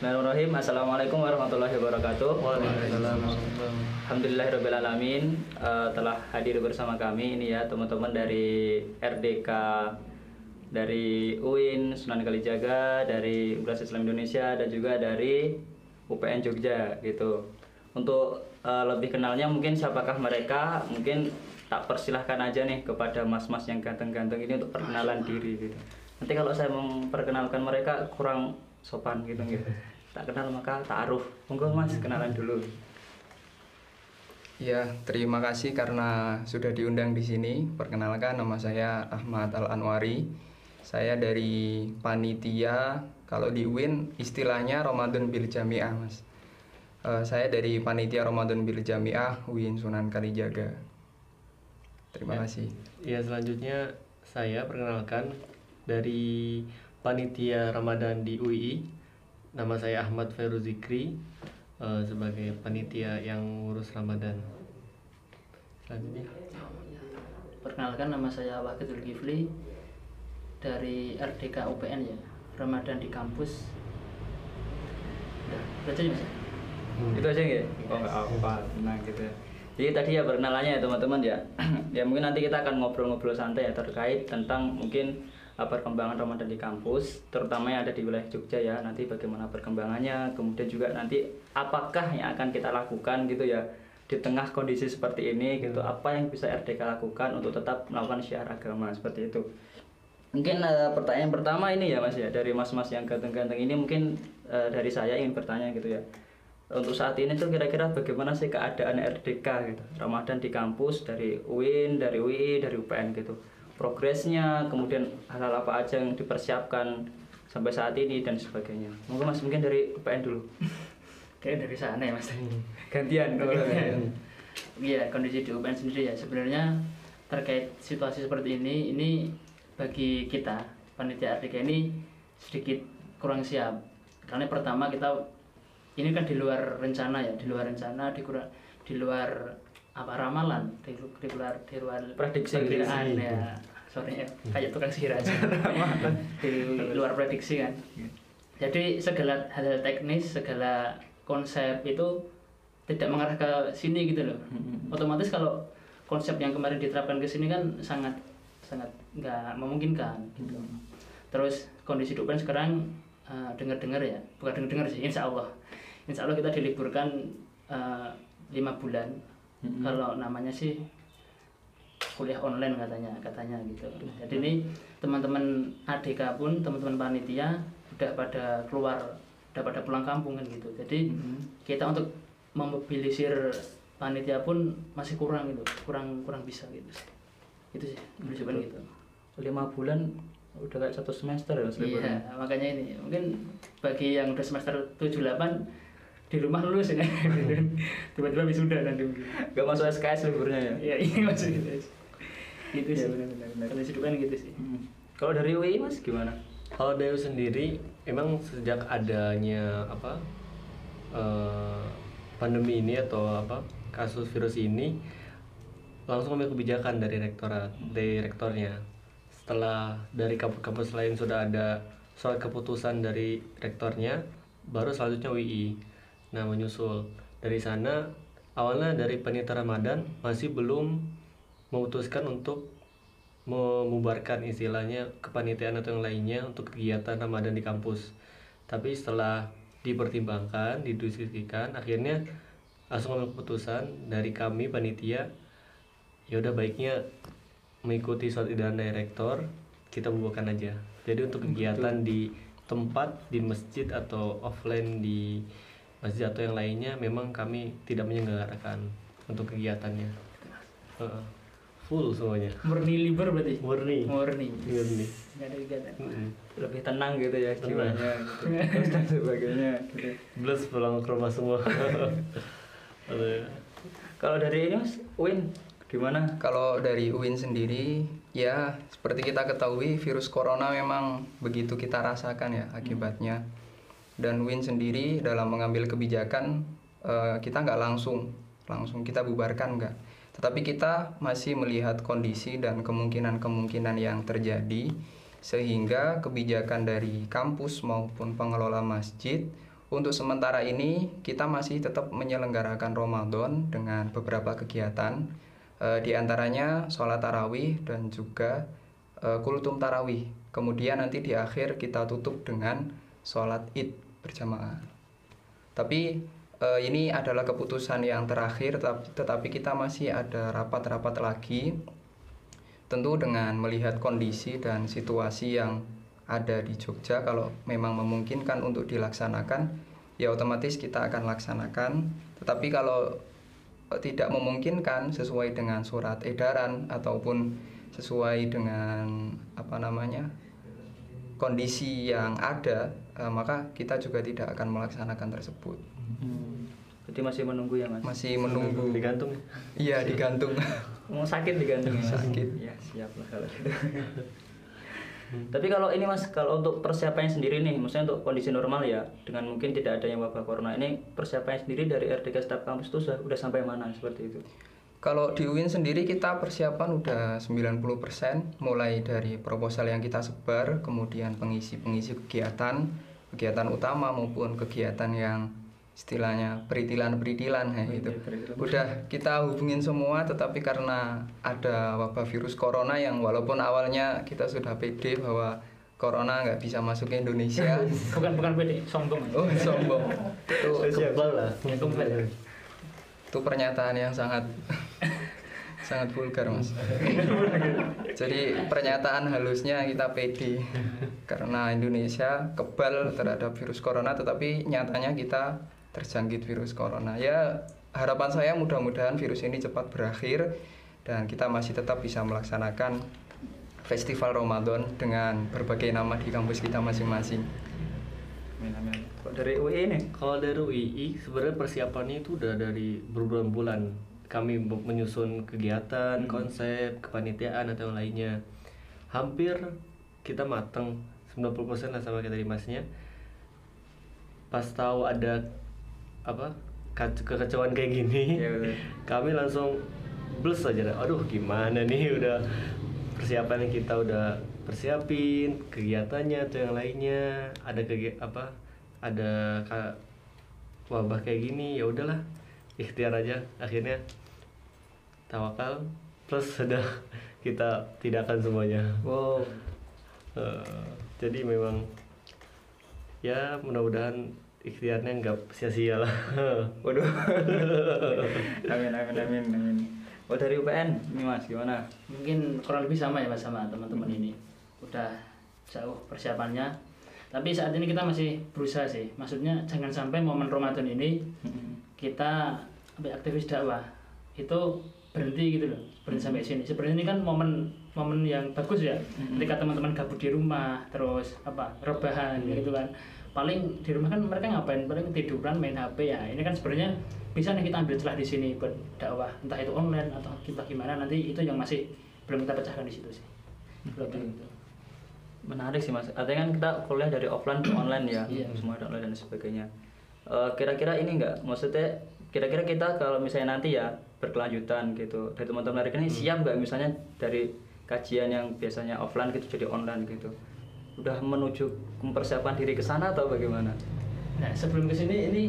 Bismillahirrahmanirrahim. Assalamualaikum warahmatullahi wabarakatuh. Alhamdulillahirrahmanirrahim uh, telah hadir bersama kami ini ya teman-teman dari RDK dari UIN Sunan Kalijaga, dari Universitas Islam Indonesia dan juga dari UPN Jogja gitu. Untuk uh, lebih kenalnya mungkin siapakah mereka? Mungkin tak persilahkan aja nih kepada mas-mas yang ganteng-ganteng ini untuk perkenalan diri gitu. Nanti kalau saya memperkenalkan mereka kurang sopan gitu gitu. Tak kenal maka taruh. Monggo Mas kenalan dulu. Ya, terima kasih karena sudah diundang di sini. Perkenalkan nama saya Ahmad Al Anwari. Saya dari panitia kalau di UIN istilahnya Ramadan Bil Jamiah, Mas. Uh, saya dari panitia Ramadan Bil Jamiah UIN Sunan Kalijaga. Terima ya. kasih. Ya, selanjutnya saya perkenalkan dari panitia Ramadan di UI. Nama saya Ahmad Feru Zikri uh, sebagai panitia yang ngurus Ramadan. Selanjutnya. Perkenalkan nama saya Wakil Zulkifli dari RDK UPN ya Ramadan di kampus. Udah, itu aja mas. Hmm. Itu aja ya? Oh nggak apa, nah gitu ya. Jadi tadi ya perkenalannya ya teman-teman ya. ya mungkin nanti kita akan ngobrol-ngobrol santai ya terkait tentang mungkin perkembangan Ramadan di kampus, terutama yang ada di wilayah Jogja ya. Nanti bagaimana perkembangannya, kemudian juga nanti apakah yang akan kita lakukan gitu ya di tengah kondisi seperti ini gitu. Apa yang bisa RDK lakukan untuk tetap melakukan syiar agama seperti itu. Mungkin uh, pertanyaan pertama ini ya Mas ya dari mas-mas yang ganteng-ganteng ini mungkin uh, dari saya ingin bertanya gitu ya. Untuk saat ini tuh kira-kira bagaimana sih keadaan RDK gitu. Ramadan di kampus dari UIN, dari UI, dari UPN gitu progresnya, kemudian hal-hal apa aja yang dipersiapkan sampai saat ini dan sebagainya. Mungkin Mas mungkin dari UPN dulu. Kayak dari sana ya Mas. Gantian. Iya, kondisi di UPN sendiri ya sebenarnya terkait situasi seperti ini ini bagi kita panitia RDK ini sedikit kurang siap. Karena pertama kita ini kan di luar rencana ya, di luar rencana, di di luar apa ramalan di, di luar di luar prediksi perkiraan ya sorry ya. Kayak tukang sihir aja. Di luar prediksi kan. Jadi segala hal-hal teknis segala konsep itu tidak mengarah ke sini gitu loh. Otomatis kalau konsep yang kemarin diterapkan ke sini kan sangat sangat nggak memungkinkan gitu. Terus kondisi dupen sekarang uh, dengar-dengar ya. Bukan dengar-dengar sih insya Allah. Insya Allah kita diliburkan lima uh, bulan. Hmm Kalau namanya sih kuliah online katanya, katanya gitu. Jadi ini teman-teman ADK pun, teman-teman panitia udah pada keluar, udah pada pulang kampung kan gitu. Jadi mm-hmm. kita untuk memobilisir panitia pun masih kurang gitu, kurang kurang bisa gitu. Itu sih, berusaha gitu. Lima bulan udah kayak satu semester ya Iya, makanya ini mungkin bagi yang udah semester 7 8 di rumah lulus ya tiba-tiba wisuda nanti gak masuk SKS liburnya ya? Iya ini masuk gitu gitu sih. benar-benar kalau kan gitu sih. Hmm. kalau dari UI mas gimana? Kalau dari sendiri emang sejak adanya apa uh, pandemi ini atau apa kasus virus ini langsung ambil kebijakan dari rektorat dari rektornya. Setelah dari kampus-kampus lain sudah ada surat keputusan dari rektornya baru selanjutnya UI Nah, menyusul dari sana awalnya dari panitia Ramadan masih belum memutuskan untuk memubarkan istilahnya kepanitiaan atau yang lainnya untuk kegiatan Ramadan di kampus. Tapi setelah dipertimbangkan, didiskusikan, akhirnya langsung ambil keputusan dari kami panitia ya udah baiknya mengikuti surat edaran dari rektor kita bubarkan aja. Jadi untuk kegiatan di tempat di masjid atau offline di masjid atau yang lainnya memang kami tidak menyelenggarakan untuk kegiatannya. Uh, full semuanya. Murni libur berarti? Murni. Murni. Murni. Nggak ada kegiatan. Mm-hmm. lebih tenang gitu ya jiwanya gitu. dan sebagainya. Plus pulang ke rumah semua. Kalau dari ini mas Win gimana? Kalau dari UIN sendiri ya seperti kita ketahui virus corona memang begitu kita rasakan ya akibatnya. hmm dan Win sendiri dalam mengambil kebijakan uh, kita nggak langsung langsung kita bubarkan nggak tetapi kita masih melihat kondisi dan kemungkinan-kemungkinan yang terjadi sehingga kebijakan dari kampus maupun pengelola masjid untuk sementara ini kita masih tetap menyelenggarakan Ramadan dengan beberapa kegiatan eh, di antaranya sholat tarawih dan juga eh, kultum tarawih. Kemudian nanti di akhir kita tutup dengan sholat id berjamaah. Tapi eh, ini adalah keputusan yang terakhir, tetapi, tetapi kita masih ada rapat-rapat lagi, tentu dengan melihat kondisi dan situasi yang ada di Jogja. Kalau memang memungkinkan untuk dilaksanakan, ya otomatis kita akan laksanakan. Tetapi kalau eh, tidak memungkinkan sesuai dengan surat edaran ataupun sesuai dengan apa namanya kondisi yang ada, eh, maka kita juga tidak akan melaksanakan tersebut. Hmm. Jadi masih menunggu ya mas? Masih menunggu. digantung Iya digantung. Mau sakit digantung ya? Sakit. Ya siap lah kalau gitu. Tapi kalau ini mas, kalau untuk persiapannya sendiri nih, maksudnya untuk kondisi normal ya, dengan mungkin tidak adanya wabah corona ini, persiapannya sendiri dari RDK Staf Kampus itu sudah, udah sampai mana seperti itu? Kalau di UIN sendiri kita persiapan udah 90% mulai dari proposal yang kita sebar, kemudian pengisi-pengisi kegiatan, kegiatan utama maupun kegiatan yang istilahnya peritilan-peritilan ya itu. Udah kita hubungin semua tetapi karena ada wabah virus corona yang walaupun awalnya kita sudah pede bahwa corona nggak bisa masuk ke Indonesia. bukan bukan pede sombong oh, sombong. Itu kebal lah kebal. itu pernyataan yang sangat sangat vulgar mas. Jadi pernyataan halusnya kita pede. Karena Indonesia kebal terhadap virus corona tetapi nyatanya kita terjangkit virus corona. Ya harapan saya mudah-mudahan virus ini cepat berakhir dan kita masih tetap bisa melaksanakan festival Ramadan dengan berbagai nama di kampus kita masing-masing. Dari UI nih? Kalau dari UII sebenarnya persiapannya itu udah dari berbulan-bulan. Kami menyusun kegiatan, konsep, kepanitiaan atau yang lainnya. Hampir kita mateng 90% lah sama kita di masnya. Pas tahu ada apa kekecewaan kayak gini, betul. kami langsung blus aja. Aduh, gimana nih udah persiapan yang kita udah persiapin kegiatannya atau yang lainnya ada kegiatan apa ada wabah kayak gini ya udahlah ikhtiar aja akhirnya tawakal plus sudah kita tidakkan semuanya Wow. Eh, jadi memang ya mudah-mudahan ikhtiarnya nggak sia-sia lah Waduh. amin, amin, amin, amin. Oh dari UPN, ini mas gimana? mungkin kurang lebih sama ya mas sama teman-teman ini udah jauh persiapannya tapi saat ini kita masih berusaha sih maksudnya jangan sampai momen Ramadan ini kita ya, aktivis dakwah. Itu berhenti gitu loh berhenti sampai sini. Sebenarnya ini kan momen momen yang bagus ya. Ketika teman-teman gabut di rumah terus apa rebahan gitu kan. Paling di rumah kan mereka ngapain? Paling tiduran main HP ya. Ini kan sebenarnya bisa nih kita ambil celah di sini buat dakwah. Entah itu online atau kita gimana nanti itu yang masih belum kita pecahkan di situ sih. Belum gitu. Menarik sih mas. Artinya kan kita kuliah dari offline ke online ya, Iya. semua online dan sebagainya. Eh, Kira-kira ini enggak, maksudnya kira-kira kita kalau misalnya nanti ya berkelanjutan gitu, dari teman-teman dari ini siap nggak misalnya dari kajian yang biasanya offline gitu jadi online gitu, udah menuju mempersiapkan diri ke sana atau bagaimana? nah sebelum ke sini ini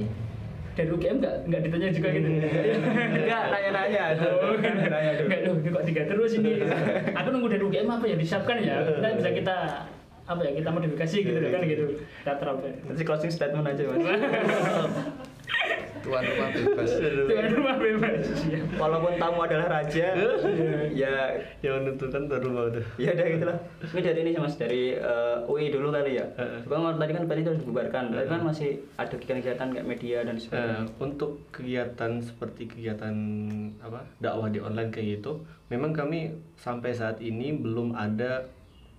dari UGM nggak nggak ditanya juga gitu Enggak, nanya-nanya tuh. Nanya tuh. Enggak loh, ini kok tiga terus ini. Aku nunggu dari UGM apa ya disiapkan ya. Kita bisa kita apa ya kita modifikasi gitu loh, kan gitu. Kita terapkan. Nanti closing statement aja mas. tuan rumah bebas Tuan rumah bebas. Iya. Walaupun tamu adalah raja, ya yang menentukan baru mau tuh Ya udah gitu lah. Ini dari ini sih mas dari eh, UI dulu kali ya. Heeh. Bang tadi kan berarti itu dibubarkan. Tapi kan masih ada kegiatan-kegiatan kayak media dan Eh, sebagainya. untuk kegiatan seperti kegiatan apa dakwah di online kayak gitu, memang kami sampai saat ini belum ada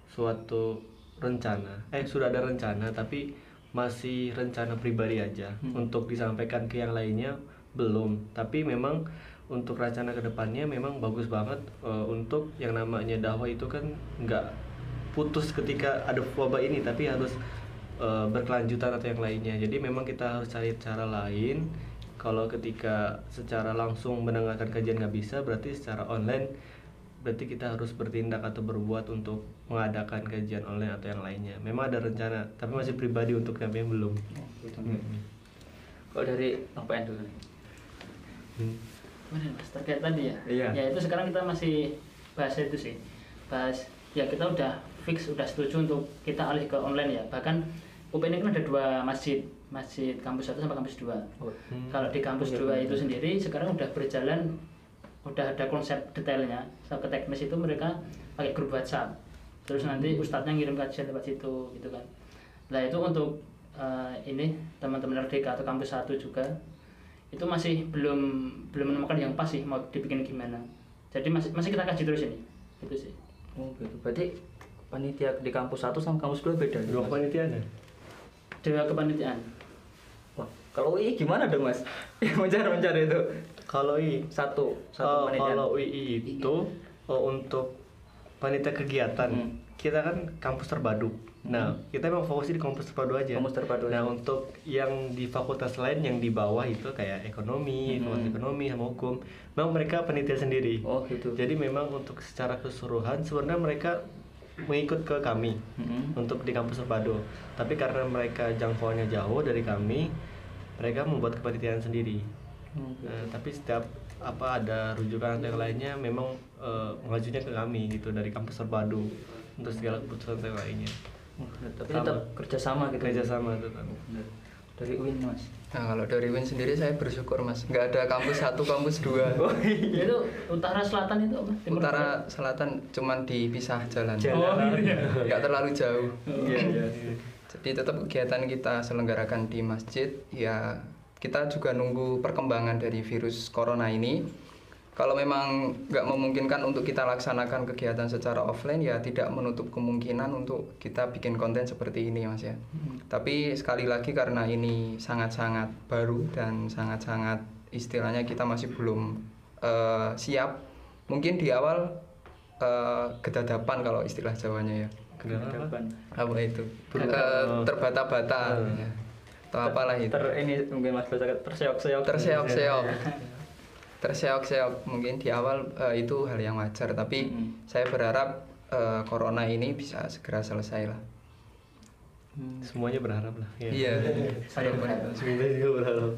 suatu rencana. Eh sudah ada rencana tapi masih rencana pribadi aja untuk disampaikan ke yang lainnya belum. Tapi memang untuk rencana ke depannya memang bagus banget eh, untuk yang namanya dakwah itu kan nggak putus ketika ada wabah ini tapi harus eh, berkelanjutan atau yang lainnya. Jadi memang kita harus cari cara lain. Kalau ketika secara langsung mendengarkan kajian nggak bisa berarti secara online berarti kita harus bertindak atau berbuat untuk mengadakan kajian online atau yang lainnya memang ada rencana tapi masih pribadi untuk kami yang belum Oh, gitu. Kalau dari Bang PN dulu nih. Hmm. Mas terkait tadi ya? Iya. Ya itu sekarang kita masih bahas itu sih, bahas ya kita udah fix udah setuju untuk kita alih ke online ya. Bahkan UPN ini kan ada dua masjid, masjid kampus satu sama kampus dua. Oh, Hmm. Kalau di kampus dua itu sendiri sekarang udah berjalan, udah ada konsep detailnya. So, ke teknis itu mereka pakai grup WhatsApp. Terus nanti ustadznya ngirim kajian lewat situ gitu kan. Nah itu untuk eh, ini teman-teman RDK atau kampus satu juga itu masih belum belum menemukan yang pas sih mau dibikin gimana. Jadi masih masih kita kaji terus ini. Itu sih. Oh gitu. Berarti panitia di kampus satu sama kampus dua beda. Dua kepanitiaan ya? Dewa kepanitiaan. Wah, kalau UI gimana dong mas? Mencari-mencari itu Kalau i satu satu panitia. kalau UI itu oh, untuk panitia kegiatan Hmm. kita kan kampus terpadu. Nah, kita emang fokusnya di kampus terpadu aja. Kampus terpadu Nah, aja. untuk yang di fakultas lain yang di bawah itu kayak ekonomi, Hmm. fakultas ekonomi sama hukum, memang mereka panitia sendiri. Oh gitu. Jadi memang untuk secara keseluruhan sebenarnya mereka mengikut ke kami Mm-mm. untuk di kampus terpadu. Tapi karena mereka jangkauannya jauh dari kami, mereka membuat kepanitiaan sendiri. Oh, gitu. Nah, tapi setiap apa ada rujukan atau yang lainnya memang eh, mengajunya ke kami gitu dari kampus terpadu untuk segala keputusan yang lainnya. Oh, tapi tetap kerjasama gitu. Kerjasama tetap. Dari UIN mas. Nah kalau dari Win sendiri saya bersyukur mas, nggak ada kampus satu, kampus dua. Oh iya. Itu utara selatan itu apa? Timur Utara barat? selatan cuman dipisah jalan, Jalan. Oh, iya. nggak terlalu jauh. Iya iya. Jadi tetap kegiatan kita selenggarakan di masjid, ya kita juga nunggu perkembangan dari virus corona ini. Kalau memang nggak memungkinkan untuk kita laksanakan kegiatan secara offline, ya tidak menutup kemungkinan untuk kita bikin konten seperti ini, mas ya. Tapi sekali lagi karena ini sangat-sangat baru dan sangat-sangat istilahnya kita masih belum eh, siap. Mungkin di awal eh, gedadapan kalau istilah Jawanya ya Kenapa? Hadapan. apa itu Eh, terbata-bata Hmm. ya. Atau apalah itu Ter ini mungkin mas bahasa terseok-seok. terseok-seok terseok-seok mungkin di awal eh, itu hal yang wajar tapi Mm. saya berharap eh, corona ini bisa segera selesai lah Hmm. Semuanya berharap lah. ya. iya Saya berharap. Semuanya juga berharap.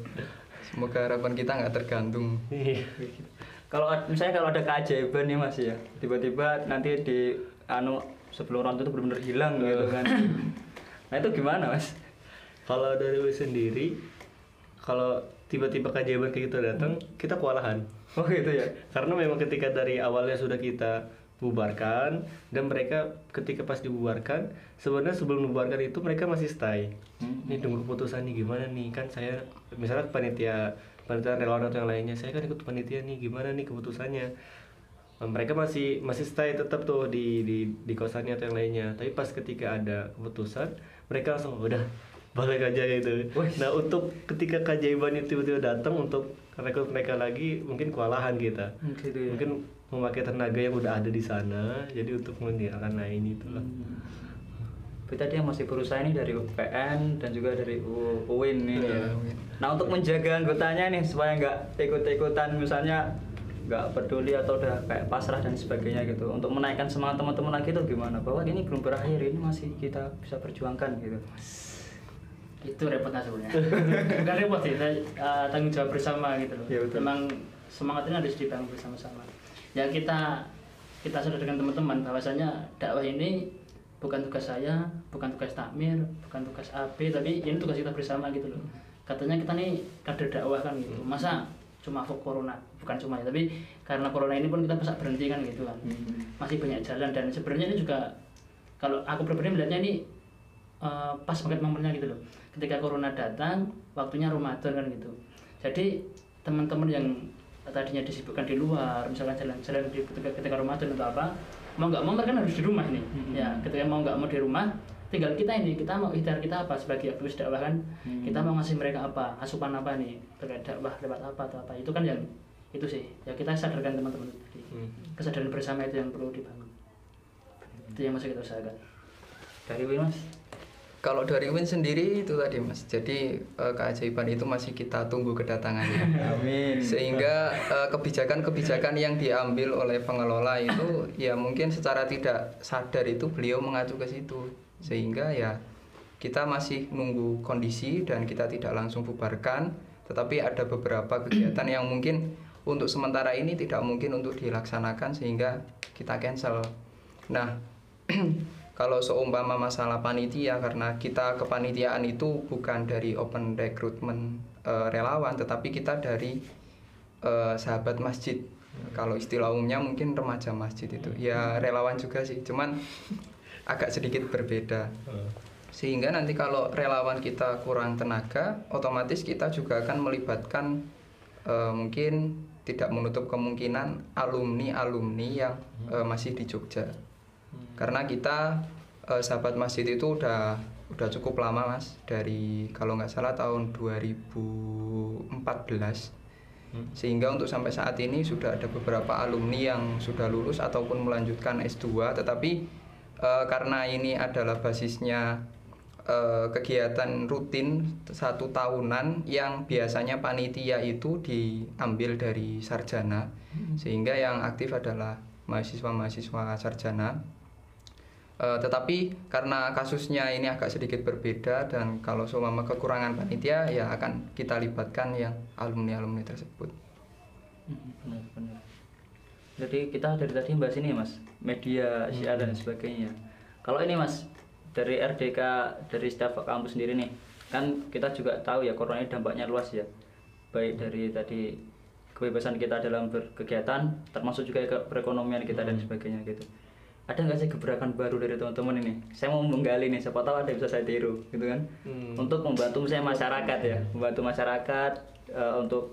semoga harapan kita nggak tergantung Iya. Kalau misalnya kalau ada keajaiban nih mas ya, tiba-tiba nanti di anu sebelum orang itu benar-benar hilang gitu kan. Nah itu gimana mas? Kalau dari gue sendiri, kalau tiba-tiba keajaiban kayak gitu datang, kita kewalahan. Oh gitu ya. Karena memang ketika dari awalnya sudah kita bubarkan dan mereka ketika pas dibubarkan sebenarnya sebelum dibubarkan itu mereka masih stay. Hmm. Ini tunggu keputusan nih gimana nih kan saya misalnya panitia panitia relawan atau yang lainnya saya kan ikut panitia nih gimana nih keputusannya. Nah, mereka masih masih stay tetap tuh di di di kosannya atau yang lainnya. Tapi pas ketika ada keputusan mereka langsung udah aja gitu. Wih. Nah untuk ketika keajaiban itu tiba-tiba datang untuk rekrut mereka lagi mungkin kewalahan kita gitu ya. mungkin memakai tenaga yang udah ada di sana jadi untuk meninggalkan lain itulah Hmm. Tapi tadi yang masih berusaha ini dari UPN dan juga dari UIN nih. Iya, ya. Nah untuk menjaga anggotanya nih supaya nggak ikut-ikutan misalnya nggak peduli atau udah kayak pasrah dan sebagainya gitu. Untuk menaikkan semangat teman-teman lagi itu gimana? Bahwa ini belum berakhir, ini masih kita bisa perjuangkan gitu. Itu repotnya sebenarnya. Bukan repot sih eh, tanggung jawab bersama gitu loh. Iya, betul. memang semangat ini harus dibangun bersama-sama. Ya kita kita sadarkan teman-teman bahwasanya dakwah ini bukan tugas saya bukan tugas takmir bukan tugas AB tapi ini tugas kita bersama gitu loh. Katanya kita nih kader dakwah kan gitu. Masa cuma fokus corona? Bukan cuma ya tapi karena corona ini pun kita bisa berhenti kan gitu kan. Hmm. masih banyak jalan dan sebenarnya ini juga kalau aku pribadi melihatnya ini eh, pas banget momennya gitu loh ketika corona datang waktunya Ramadan kan gitu jadi teman-teman yang tadinya disibukkan di luar misalkan jalan-jalan di ketika, ketika Ramadan atau apa mau nggak mau mereka kan harus di rumah nih Mhm. ya ketika mau nggak mau di rumah tinggal kita ini kita mau ikhtiar kita apa sebagai aktivis dakwah kan Hmm. kita mau ngasih mereka apa asupan apa nih terkait dakwah lewat apa atau apa itu kan yang itu sih ya kita sadarkan teman-teman tadi Hmm. kesadaran bersama itu yang perlu dibangun itu yang masih kita usahakan Dari mas? Kalau dari Win sendiri itu tadi mas. Jadi eh, keajaiban itu masih kita tunggu kedatangannya. Amin. sehingga eh, kebijakan-kebijakan yang diambil oleh pengelola itu ya mungkin secara tidak sadar itu beliau mengacu ke situ. Sehingga ya kita masih nunggu kondisi dan kita tidak langsung bubarkan. Tetapi ada beberapa kegiatan yang mungkin untuk sementara ini tidak mungkin untuk dilaksanakan sehingga kita cancel. Nah kalau seumpama masalah panitia karena kita kepanitiaan itu bukan dari open recruitment eh, relawan tetapi kita dari eh, sahabat masjid. Kalau istilah umumnya mungkin remaja masjid itu. Ya relawan juga sih cuman agak sedikit berbeda. Sehingga nanti kalau relawan kita kurang tenaga otomatis kita juga akan melibatkan eh, mungkin tidak menutup kemungkinan alumni alumni yang eh, masih di Jogja karena kita eh, sahabat masjid itu udah udah cukup lama mas. Dari kalau nggak salah tahun 2014 sehingga untuk sampai saat ini sudah ada beberapa alumni yang sudah lulus ataupun melanjutkan S2 tetapi eh, karena ini adalah basisnya eh, kegiatan rutin satu tahunan yang biasanya panitia itu diambil dari sarjana. Sehingga yang aktif adalah mahasiswa-mahasiswa sarjana Eh, tetapi karena kasusnya ini agak sedikit berbeda dan kalau seumpama kekurangan panitia ya akan kita libatkan yang alumni-alumni tersebut. Hmm, benar benar. Jadi kita dari tadi bahas ini mas? Media sosial dan sebagainya. Kalau ini mas dari RDK dari staf kampus sendiri nih kan kita juga tahu ya corona ini dampaknya luas ya. Baik dari tadi kebebasan kita dalam berkegiatan termasuk juga perekonomian kita dan sebagainya gitu ada nggak sih gebrakan baru dari teman-teman ini saya mau menggali nih siapa tahu ada yang bisa saya tiru gitu kan Hmm. untuk membantu misalnya masyarakat ya membantu masyarakat eh, untuk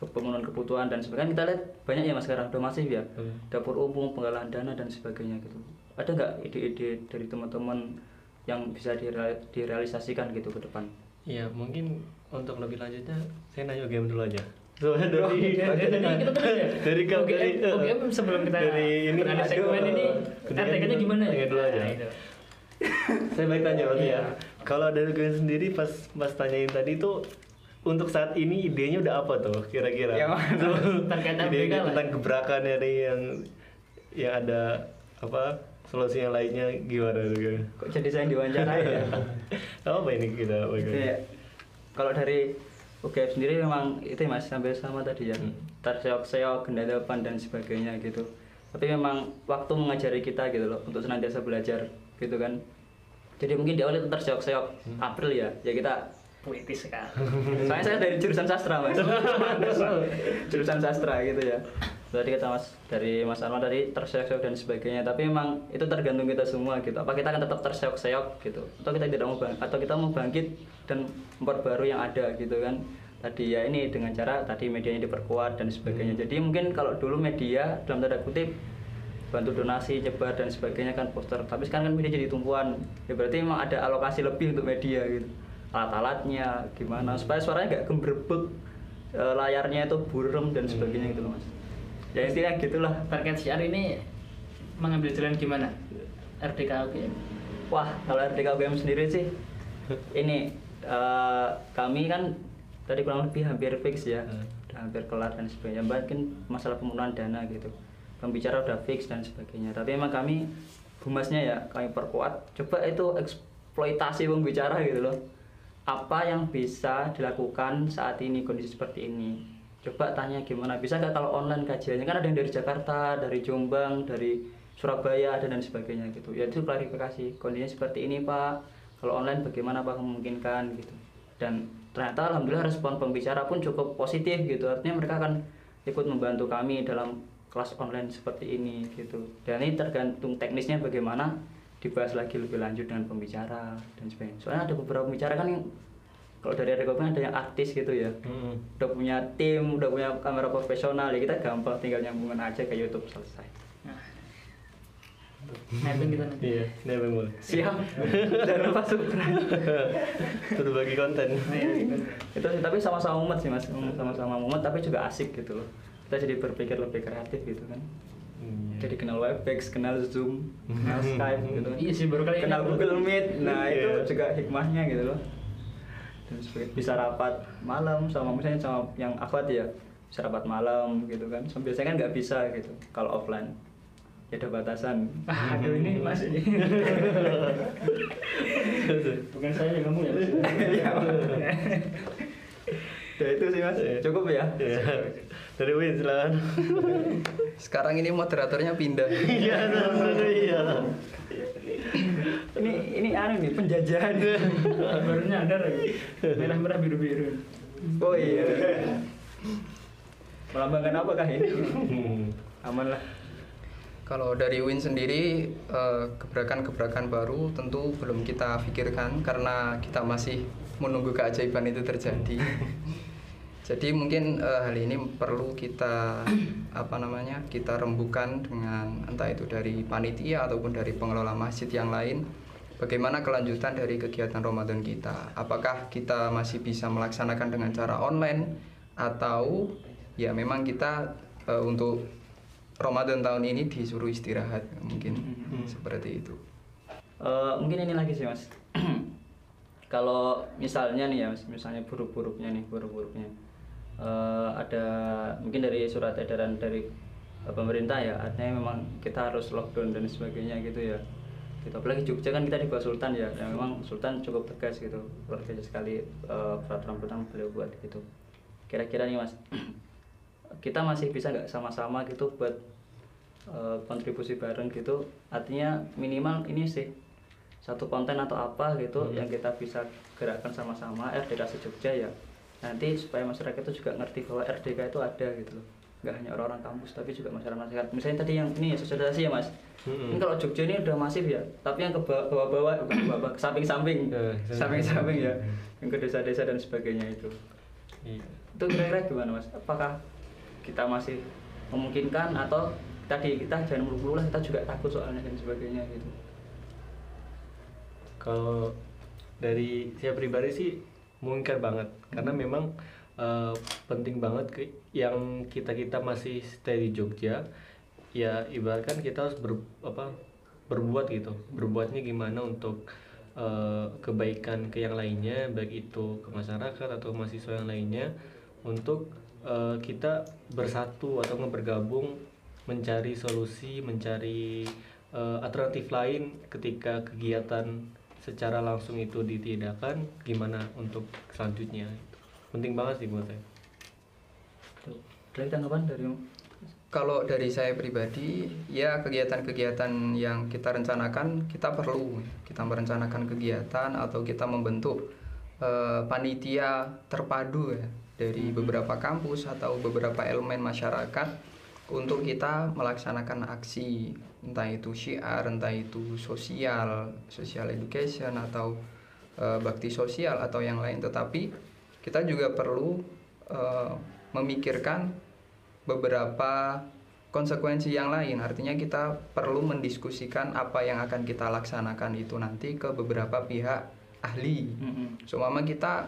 pemenuhan kebutuhan dan sebagainya kita lihat banyak ya mas sekarang udah masif ya Hmm. dapur umum penggalangan dana dan sebagainya gitu ada nggak ide-ide dari teman-teman yang bisa direa- direalisasikan gitu ke depan Iya, mungkin untuk lebih lanjutnya saya nanya game dulu aja. Soalnya Oh, dari iya, Jadi kita terus ya. dari OGM, dari OGM sebelum kita dari ini beralih segmen ini RTK-nya gimana ya? Dulu aja. Nah. Saya baik tanya Iya. ya. Kalau dari kalian sendiri pas Mas tanyain tadi itu untuk saat ini idenya udah apa tuh kira-kira? Tuh, Terkait ide tentang gebrakan dari yang yang ada apa solusi yang lainnya gimana tuh? kok jadi saya yang diwawancarai ya apa ini kita bagaimana? Iya. Kalau dari UGM sendiri memang itu mas sampai sama tadi ya Hmm. terseok-seok gendalapan dan sebagainya gitu. Tapi memang waktu mengajari kita gitu loh untuk senantiasa belajar gitu kan. Jadi mungkin di awal itu terseok-seok Hmm. April ya, ya kita Puitis sekali. Soalnya saya dari jurusan sastra mas Jurusan sastra gitu ya Tadi kata mas, dari mas Arman tadi terseok-seok dan sebagainya. Tapi memang itu tergantung kita semua gitu. Apa kita akan tetap terseok-seok gitu? Atau kita tidak mau bang atau kita mau bangkit dan memperbarui yang ada gitu kan? Tadi ya ini dengan cara tadi medianya diperkuat dan sebagainya. Jadi mungkin kalau dulu media dalam tanda kutip bantu donasi, nyebar dan sebagainya kan poster. Tapi sekarang kan media jadi tumpuan. Ya berarti memang ada alokasi lebih untuk media gitu. Alat-alatnya gimana? Supaya suaranya nggak gembrebek e, layarnya itu burem dan sebagainya gitu loh mas. Ya intinya gitulah. Terkait siar ini mengambil jalan gimana? RDK OGM. Wah kalau RDK UGM sendiri sih ini eh, kami kan tadi kurang lebih hampir fix ya, Hmm. hampir kelar dan sebagainya. Mungkin masalah pembunuhan dana gitu. Pembicara udah fix dan sebagainya. Tapi emang kami humasnya ya kami perkuat. Coba itu eksploitasi pembicara gitu loh. Apa yang bisa dilakukan saat ini kondisi seperti ini? Coba tanya gimana bisa nggak kalau online kajiannya kan ada yang dari Jakarta, dari Jombang, dari Surabaya ada dan sebagainya gitu. Ya itu klarifikasi kondisinya seperti ini Pak. Kalau online bagaimana Pak memungkinkan gitu. Dan ternyata alhamdulillah respon pembicara pun cukup positif gitu. Artinya mereka akan ikut membantu kami dalam kelas online seperti ini gitu. Dan ini tergantung teknisnya bagaimana dibahas lagi lebih lanjut dengan pembicara dan sebagainya. Soalnya ada beberapa pembicara kan yang kalau dari ada ada yang artis gitu ya Hmm. udah punya tim, udah punya kamera profesional ya kita gampang tinggal nyambungin aja ke YouTube selesai. Nah, Nebeng kita nanti. Iya, yang boleh? Siap. Jangan lupa subscribe. Satu bagi konten. itu sih tapi sama-sama mumet sih mas, sama-sama mumet tapi juga asik gitu loh. Kita jadi berpikir lebih kreatif gitu kan. Iya. Jadi kenal Webex, kenal Zoom, kenal Skype gitu kan. Iya sih baru kali ini kenal Google Meet. Nah, itu Iya. juga hikmahnya gitu loh. Bisa rapat malam sama misalnya sama yang akhwat ya bisa rapat malam gitu kan. So, biasanya kan nggak bisa gitu kalau offline. ya ada batasan Ah, aduh ini masih bukan saya yang ngomong ya Mas. ya itu sih mas cukup ya Iya. Dari Win silakan. Sekarang ini moderatornya pindah. Iya, iya. ini ini anu nih penjajahan baru nyadar merah merah biru biru oh iya melambangkan apakah ini Hmm. aman lah Kalau dari Win sendiri eh, gebrakan-gebrakan baru tentu belum kita pikirkan karena kita masih menunggu keajaiban itu terjadi. Jadi mungkin eh, hal ini perlu kita apa namanya kita rembukan dengan entah itu dari panitia ataupun dari pengelola masjid yang lain. Bagaimana kelanjutan dari kegiatan Ramadan kita? Apakah kita masih bisa melaksanakan dengan cara online atau ya memang kita eh, untuk Ramadan tahun ini disuruh istirahat mungkin Hmm. seperti itu. Eh, mungkin ini lagi sih mas kalau misalnya nih ya Mas, misalnya buruk-buruknya nih buruk-buruknya Eh, ada mungkin dari surat edaran dari eh, pemerintah ya artinya memang kita harus lockdown dan sebagainya gitu ya. Gitu. Apalagi Jogja kan kita di bawah Sultan ya yang memang Sultan cukup tegas gitu luar biasa sekali eh, peraturan-peraturan beliau buat gitu. Kira-kira nih mas kita masih bisa nggak sama-sama gitu buat eh, kontribusi bareng gitu? Artinya minimal ini sih satu konten atau apa gitu yang kita bisa gerakkan sama-sama RDK Jogja ya nanti supaya masyarakat itu juga ngerti bahwa RDK itu ada gitu loh. Nggak hanya orang-orang kampus tapi juga masyarakat misalnya tadi yang ini ya sosialisasi ya mas. Mm-mm. ini kalau Jogja ini udah masif ya tapi yang ke ba- bawah-bawah bukan ke bawah ke samping-samping. Eh, samping-samping. Ya yang ke desa-desa dan sebagainya itu. Iya. itu kira-kira gimana mas? Apakah kita masih memungkinkan atau tadi kita jangan mulu-mulu lah kita juga takut soalnya dan sebagainya gitu? Kalau dari saya pribadi sih mungkin banget. Karena memang eh, penting banget ke yang kita kita masih stay di Jogja ya ibaratkan kita harus ber, apa berbuat gitu. Berbuatnya gimana untuk eh, kebaikan ke yang lainnya baik itu ke masyarakat atau mahasiswa yang lainnya untuk eh, kita bersatu atau bergabung mencari solusi mencari eh, alternatif lain ketika kegiatan secara langsung itu ditidakkan gimana untuk selanjutnya? Penting banget sih buat saya. Ada tanggapan dari Kalau dari saya pribadi, ya kegiatan-kegiatan yang kita rencanakan kita perlu. Kita merencanakan kegiatan atau kita membentuk eh, panitia terpadu ya dari beberapa kampus atau beberapa elemen masyarakat untuk kita melaksanakan aksi entah itu syiar, entah itu sosial, social education atau eh, bakti sosial atau yang lain. Tetapi kita juga perlu eh, memikirkan beberapa konsekuensi yang lain. Artinya kita perlu mendiskusikan apa yang akan kita laksanakan itu nanti ke beberapa pihak ahli. Seumpama kita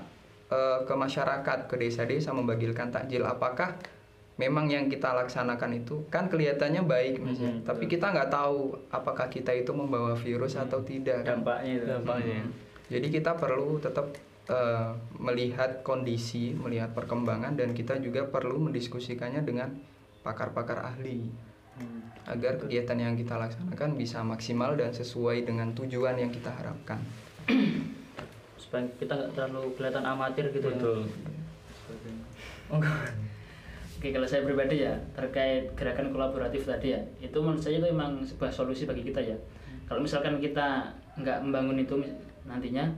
eh, ke masyarakat, ke desa-desa membagikan takjil, apakah memang yang kita laksanakan itu kan kelihatannya baik, Mas, ya. Mhm, tapi kita nggak tahu apakah kita itu membawa virus atau tidak. kan? dampaknya itu dampaknya Jadi kita perlu tetap eh, melihat kondisi, melihat perkembangan dan kita juga perlu mendiskusikannya dengan pakar-pakar ahli Hmm. agar kegiatan yang kita laksanakan bisa maksimal dan sesuai dengan tujuan yang kita harapkan. supaya kita nggak terlalu kelihatan amatir gitu betul ya Sebagainya. Oke kalau saya pribadi ya terkait gerakan kolaboratif tadi ya itu menurut saya itu memang sebuah solusi bagi kita ya. Kalau misalkan kita nggak membangun itu nantinya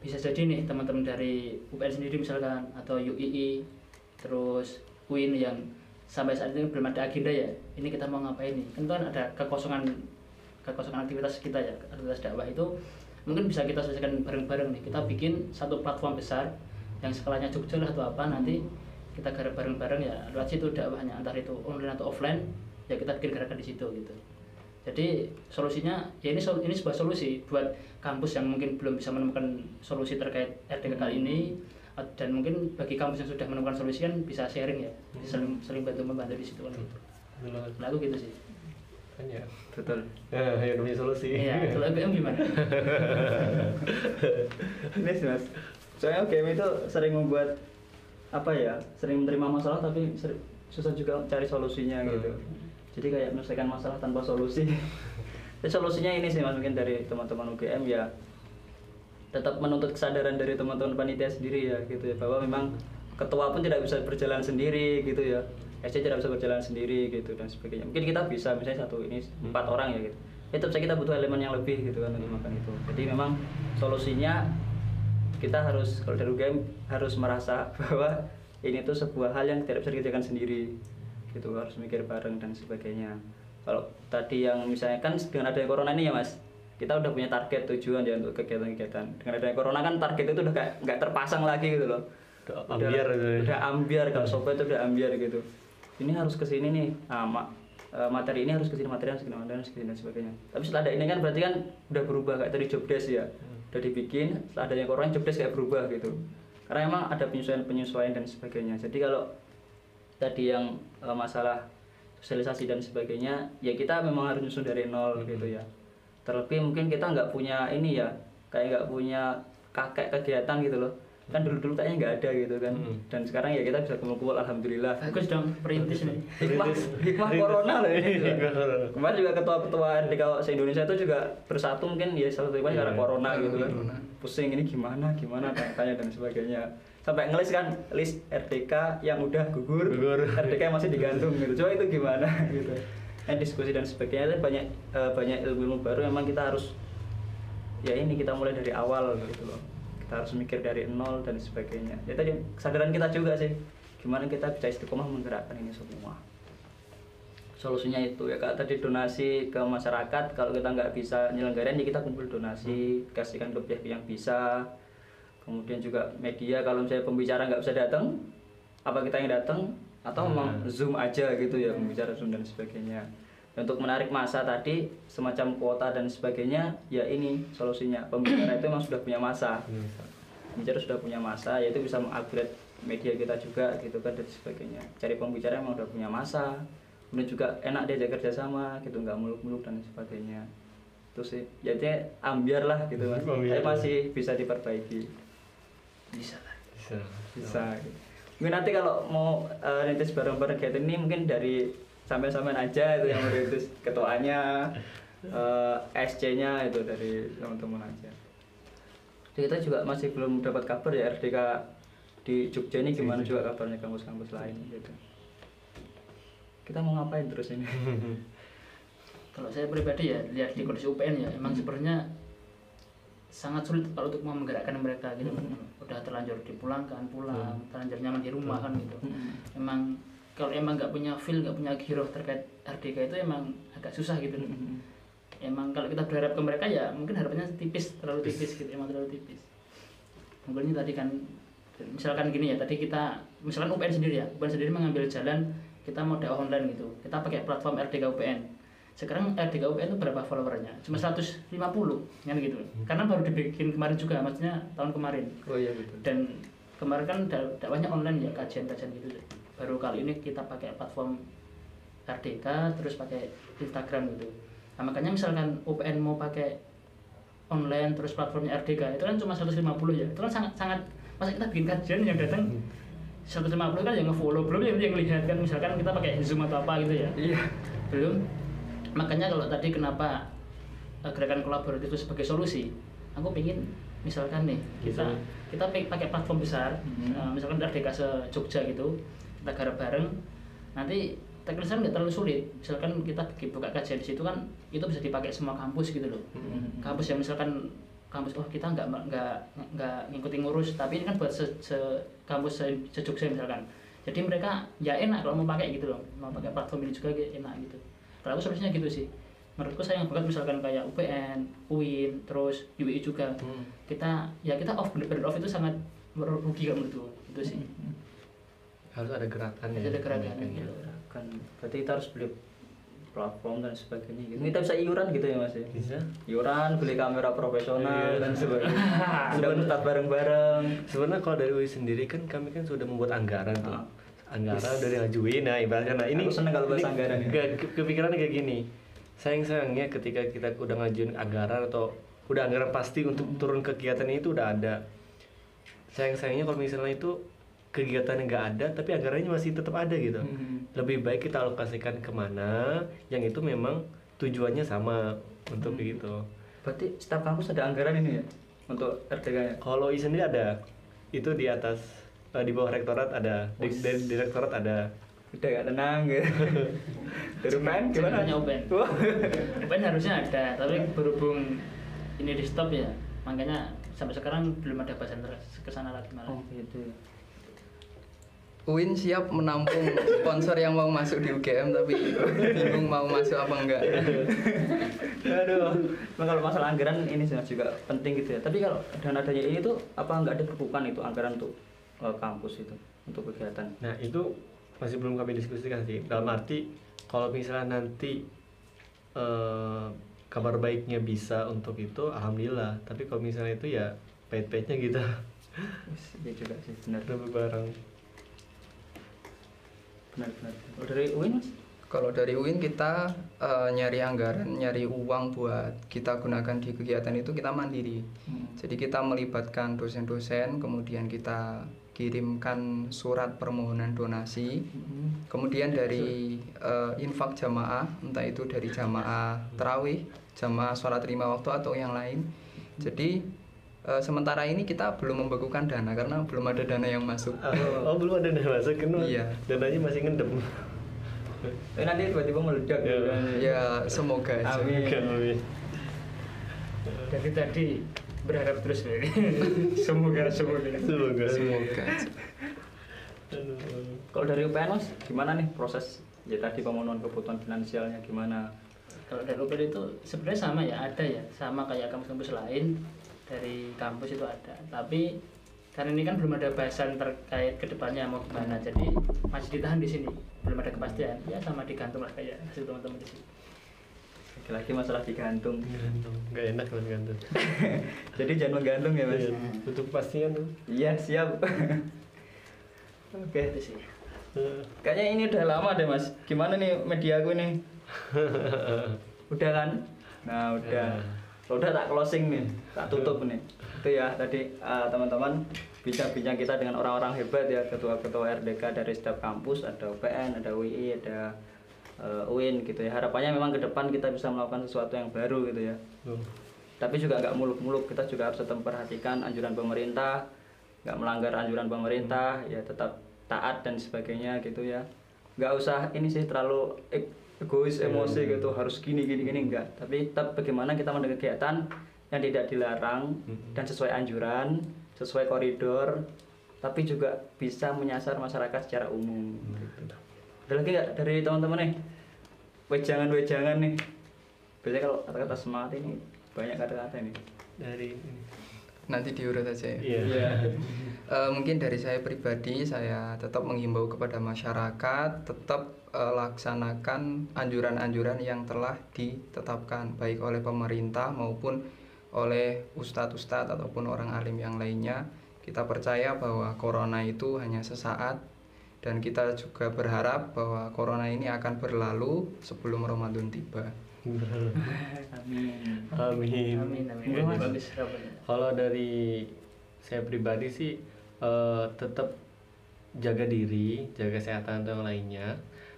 bisa jadi nih teman-teman dari UPN sendiri misalkan atau UII terus UIN yang sampai saat ini belum ada agenda ya ini kita mau ngapain nih? Kan kan ada kekosongan kekosongan aktivitas kita ya aktivitas dakwah itu mungkin bisa kita selesaikan bareng-bareng nih. Kita bikin satu platform besar yang skalanya Jogja lah atau apa nanti kita garap bareng-bareng ya lewat situ dakwahnya antara itu online atau offline ya kita bikin gerakan di situ gitu. Jadi solusinya ya ini ini sebuah solusi buat kampus yang mungkin belum bisa menemukan solusi terkait RDK kali ini uh, dan mungkin bagi kampus yang sudah menemukan solusi kan bisa sharing ya bisa saling saling bantu membantu di situ kan gitu. Banget. nah aku gitu sih. Kan ya. Betul. Ya yang namanya solusi. Iya kalau UGM gimana? Ini sih mas. Soalnya game itu sering membuat apa ya sering menerima masalah tapi seri- susah juga cari solusinya gitu. Jadi kayak menyelesaikan masalah tanpa solusi. Jadi solusinya ini sih mas mungkin dari teman-teman UGM ya tetap menuntut kesadaran dari teman-teman panitia sendiri ya gitu ya. Bahwa memang ketua pun tidak bisa berjalan sendiri gitu ya. SC tidak bisa berjalan sendiri gitu dan sebagainya. Mungkin kita bisa misalnya satu ini empat orang ya gitu. Tetap saja kita butuh elemen yang lebih gitu kan untuk makan itu. Jadi memang solusinya kita harus kalau dari UGM harus merasa bahwa ini tuh sebuah hal yang tidak bisa dikerjakan sendiri. Gitu harus mikir bareng dan sebagainya. Kalau tadi yang misalnya kan dengan adanya corona ini ya mas kita udah punya target tujuan ya untuk kegiatan-kegiatan. Dengan adanya corona kan target itu udah kayak nggak terpasang lagi gitu loh. Udah ambiar gitu ya. udah ambiar kalau sobat itu udah ambiar gitu. Ini harus ke sini nih. Ah, ma- eh, materi ini harus ke sini materi harus ke sini materi harus dan sebagainya. Tapi setelah ada ini kan berarti kan udah berubah kayak tadi job desk ya udah dibikin setelah adanya corona job desk kayak berubah gitu. Karena emang ada penyesuaian penyesuaian dan sebagainya. Jadi kalau tadi yang eh, masalah sosialisasi dan sebagainya ya kita memang harus nyusun dari nol gitu ya. Terlebih mungkin kita nggak punya ini ya kayak nggak punya kakek kegiatan gitu loh kan dulu dulu kayaknya nggak ada gitu kan. Hmm. dan sekarang ya kita bisa kumpul-kumpul alhamdulillah. Bagus dong perintis nih hikmah. Hikmah corona loh ini. Corona. kemarin juga ketua-ketua RDK se Indonesia itu juga bersatu mungkin ya salah satu karena Iya. corona gitu kan. pusing ini gimana gimana tanya dan sebagainya. Sampai ngelis kan list RDK yang udah gugur, Gugur. RDK yang masih digantung gitu. Coba itu gimana gitu. Dan diskusi dan sebagainya itu banyak eh, banyak ilmu-ilmu baru memang kita harus ya ini kita mulai dari awal gitu loh kita harus mikir dari nol dan sebagainya. Ya tadi kesadaran kita juga sih. Gimana kita bisa istiqomah menggerakkan ini semua. Solusinya itu ya kak. Tadi donasi ke masyarakat kalau kita nggak bisa nyelenggarain ya kita kumpul donasi kasihkan ke pihak yang bisa. Kemudian juga media kalau misalnya pembicara nggak bisa datang apa kita yang datang? Atau memang zoom aja gitu ya pembicara zoom dan sebagainya untuk menarik masa tadi semacam kuota dan sebagainya ya ini solusinya. Pembicara itu memang sudah punya masa. Pembicara sudah punya masa yaitu bisa mengupgrade media kita juga gitu kan dan sebagainya. Cari pembicara yang memang udah punya masa kemudian juga enak diajak kerjasama gitu nggak muluk-muluk dan sebagainya. Itu sih. Jadi ambiar lah gitu mas Ambiar. tapi masih bisa diperbaiki. Bisa lah. Bisa. bisa. Gitu. mungkin nanti kalau mau uh, rintis bareng-bareng kayak ini mungkin dari sampai-sampai aja itu yang merintis ketuanya eh, SC-nya itu dari teman-teman aja. Jadi kita juga masih belum dapat kabar ya RDK di Jogja ini gimana juga kabarnya kampus-kampus lain gitu. Kita mau ngapain terus ini? Kalau saya pribadi ya lihat di kondisi UPN ya emang sebenarnya sangat sulit kalau untuk mau menggerakkan mereka gitu. Udah terlanjur dipulangkan pulang terlanjur nyaman di rumah kan gitu. Emang kalau emang nggak punya feel nggak punya hero terkait RDK itu emang agak susah gitu emang kalau kita berharap ke mereka ya mungkin harapannya tipis terlalu tipis. gitu emang terlalu tipis. Mungkin tadi kan misalkan gini ya tadi kita misalkan UPN sendiri ya UPN sendiri mengambil jalan kita mau dakwah online gitu. Kita pakai platform RDK UPN sekarang RDK UPN itu berapa followernya? Cuma 150 kan gitu. Karena baru dibikin kemarin juga maksudnya tahun kemarin. Oh iya betul. Dan kemarin kan da- dakwahnya online ya kajian-kajian gitu deh. Baru kali ini kita pakai platform RDK terus pakai Instagram gitu. Nah, makanya misalkan UPN mau pakai online terus platformnya RDK itu kan cuma 150 ya. Itu kan sangat sangat masa kita bikin kajian yang datang 150 kan yang nge-follow belum yang yang lihat kan misalkan kita pakai zoom atau apa gitu ya. Iya. Belum. Makanya kalau tadi kenapa eh, gerakan kolaboratif itu sebagai solusi aku pingin misalkan nih kita kita pi- pakai platform besar Mhm. eh, misalkan RDK se Jogja gitu kita garap bareng nanti teknisnya nggak terlalu sulit. Misalkan kita bikin buka kajian di situ kan itu bisa dipakai semua kampus gitu loh. Mhm. kampus yang misalkan kampus oh kita nggak nggak nggak ngikutin ngurus tapi ini kan buat se, se- kampus se, se Jogja misalkan. Jadi mereka ya enak kalau mau pakai gitu loh. Mau pakai platform ini juga kayak enak gitu. Kalau aku solusinya gitu sih. Menurutku sayang banget misalkan kayak UPN, UIN, terus UI juga. Kita ya kita off bener-bener off itu sangat merugi kalau menurutku. Itu sih harus ada gerakan ya Harus ada gerakan, gitu. kan berarti kita harus beli platform dan sebagainya gitu. Kita bisa iuran gitu ya mas ya? Bisa. Iuran beli kamera profesional Iya. dan sebagainya. Udah ustad bareng-bareng. Sebenarnya kalau dari UI sendiri kan kami kan sudah membuat anggaran tuh. Ah. anggaran udah ngajuin nah ibaratnya nah ini seneng kalau bahas ini anggaran ya. ke- ke- kepikirannya kayak gini. Sayang sayangnya ketika kita udah ngajuin anggaran atau udah anggaran pasti untuk turun kegiatan itu udah ada. Sayang sayangnya kalau misalnya itu kegiatan yang nggak ada tapi anggarannya masih tetap ada gitu Hmm. lebih baik kita alokasikan ke mana yang itu memang tujuannya sama untuk Hmm. begitu Berarti setiap kampus ada anggaran ini ya untuk RDK nya. kalau I sendiri ada itu di atas eh, di bawah rektorat ada di, dari direktorat ada Udah gak tenang gitu. Dari UPN gimana? UPN. Wah. UPN harusnya ada, tapi berhubung ini di stop ya, makanya sampai sekarang belum ada bahasan ke sana lagi malah. Oh gitu. UIN siap menampung sponsor yang mau masuk di UGM tapi bingung mau masuk apa enggak. Aduh, kalau masalah anggaran ini juga penting gitu ya. Tapi kalau dengan adanya ini tuh apa nggak dibekukan itu anggaran untuk eh, kampus itu untuk kegiatan? nah itu masih belum kami diskusikan sih dalam arti kalau misalnya nanti eh, kabar baiknya bisa untuk itu alhamdulillah tapi kalau misalnya itu ya pahit-pahitnya gitu Iya juga sih benar lebih bareng benar benar. Dari UIN mas? Kalau dari UIN kita eh, nyari anggaran, nyari uang buat kita gunakan di kegiatan itu kita mandiri. Hmm. Jadi kita melibatkan dosen-dosen, kemudian kita kirimkan surat permohonan donasi. Hmm. Kemudian dari eh, infak jamaah, entah itu dari jamaah terawih, jamaah sholat lima waktu atau yang lain. Jadi eh, sementara ini kita belum membekukan dana karena belum ada dana yang masuk. oh, oh, belum ada dana masuk kan Iya. dananya masih ngendem Eh, nanti tiba-tiba meledak Ya. Ya semoga aja. Amin. Amin. Dari tadi berharap terus nih. semoga semoga. semoga Semoga. Kalau dari UPN mas, gimana nih proses ya tadi pemenuhan kebutuhan finansialnya gimana? Kalau dari UPN itu sebenarnya sama ya, ada ya, sama kayak kampus-kampus lain dari kampus itu ada. Tapi karena ini kan belum ada bahasan terkait ke depannya mau gimana, jadi masih ditahan di sini, belum ada kepastian. Ya sama digantung lah kayak hasil teman-teman di sini. Lagi-lagi masalah digantung. Gantung. nggak enak kalau gantung Jadi jangan menggantung ya mas. Iya, butuh kepastian tuh Iya siap. Oke. Itu sih. Eh, Kayaknya ini udah lama deh mas. Gimana nih media aku nih? Udah kan? Nah udah. Kalau udah tak closing nih, tak tutup nih. Itu ya tadi eh, teman-teman bincang-bincang kita dengan orang-orang hebat ya ketua-ketua RDK dari setiap kampus ada UPN, ada UI, ada eh, UIN gitu ya. Harapannya memang ke depan kita bisa melakukan sesuatu yang baru gitu ya. tuh. Tapi juga nggak muluk-muluk kita juga harus tetap memperhatikan anjuran pemerintah, nggak melanggar anjuran pemerintah, ya tetap taat dan sebagainya gitu ya. Nggak usah ini sih terlalu e- egois emosi gitu harus gini gini gini enggak. Tapi tetap bagaimana kita melakukan kegiatan yang tidak dilarang dan sesuai anjuran sesuai koridor tapi juga bisa menyasar masyarakat secara umum. Gitu. ada lagi nggak dari teman-teman nih? Wejangan wejangan nih. Biasanya kalau kata-kata semangat ini banyak kata-kata ini dari ini. Nanti diurut aja ya. iya Eh, mungkin dari saya pribadi saya tetap menghimbau kepada masyarakat tetap eh, laksanakan anjuran-anjuran yang telah ditetapkan baik oleh pemerintah maupun oleh ustadz-ustadz ataupun orang alim yang lainnya. Kita percaya bahwa corona itu hanya sesaat dan kita juga berharap bahwa corona ini akan berlalu sebelum Ramadan tiba. amin amin Amin amin. Bagus harapannya. kalau dari saya pribadi sih eh, tetap jaga diri jaga kesehatan atau lainnya.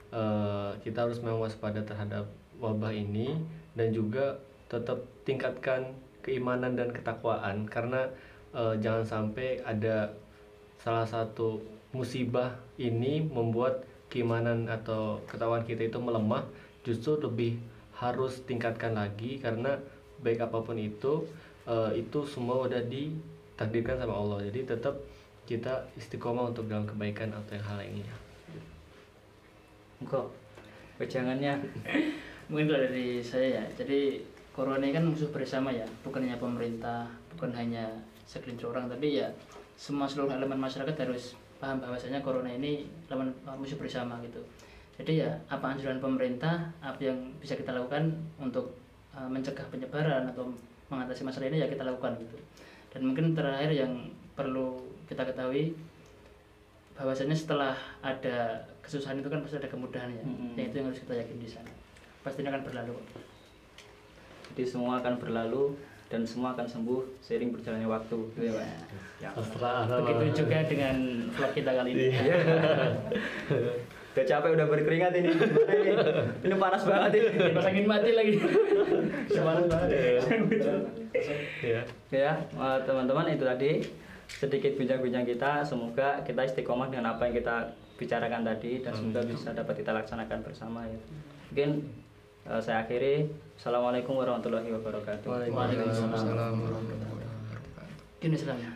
Eh, kita harus memang waspada terhadap wabah ini dan juga tetap tingkatkan keimanan dan ketakwaan. Karena eh, jangan sampai ada salah satu musibah ini membuat keimanan atau ketakwaan kita itu melemah justru lebih harus tingkatkan lagi. Karena baik apa pun itu eh, itu semua udah ditakdirkan sama Allah. Jadi tetap kita istiqomah untuk dalam kebaikan atau yang hal lainnya kok wejangannya Mungkin kalau dari saya ya, jadi corona ini kan musuh bersama ya, bukan hanya pemerintah, bukan hanya segelintir orang, tapi ya semua seluruh elemen masyarakat harus paham bahwasanya corona ini elemen uh, musuh bersama gitu. Jadi ya apa anjuran pemerintah, apa yang bisa kita lakukan untuk uh, mencegah penyebaran atau mengatasi masalah ini ya kita lakukan gitu. Dan mungkin terakhir yang perlu kita ketahui bahwasanya setelah ada kesusahan itu kan pasti ada kemudahan ya. Mm-mm. Yang itu yang harus kita yakin di sana. Pasti ini akan berlalu. jadi semua akan berlalu dan semua akan sembuh seiring berjalannya waktu gitu ya Pak. Ya. Begitu juga dengan vlog kita kali ini. Iya. udah capek udah berkeringat ini Gimana ini ini panas banget ini Pas angin mati lagi. panas banget ya. ya teman-teman itu tadi sedikit bincang-bincang kita semoga kita istiqomah dengan apa yang kita bicarakan tadi dan semoga bisa dapat kita laksanakan bersama ya mungkin eh, saya akhiri assalamualaikum warahmatullahi wabarakatuh Waalaikumsalam. Waalaikumsalam warahmatullahi wabarakatuh. Gini selanjutnya.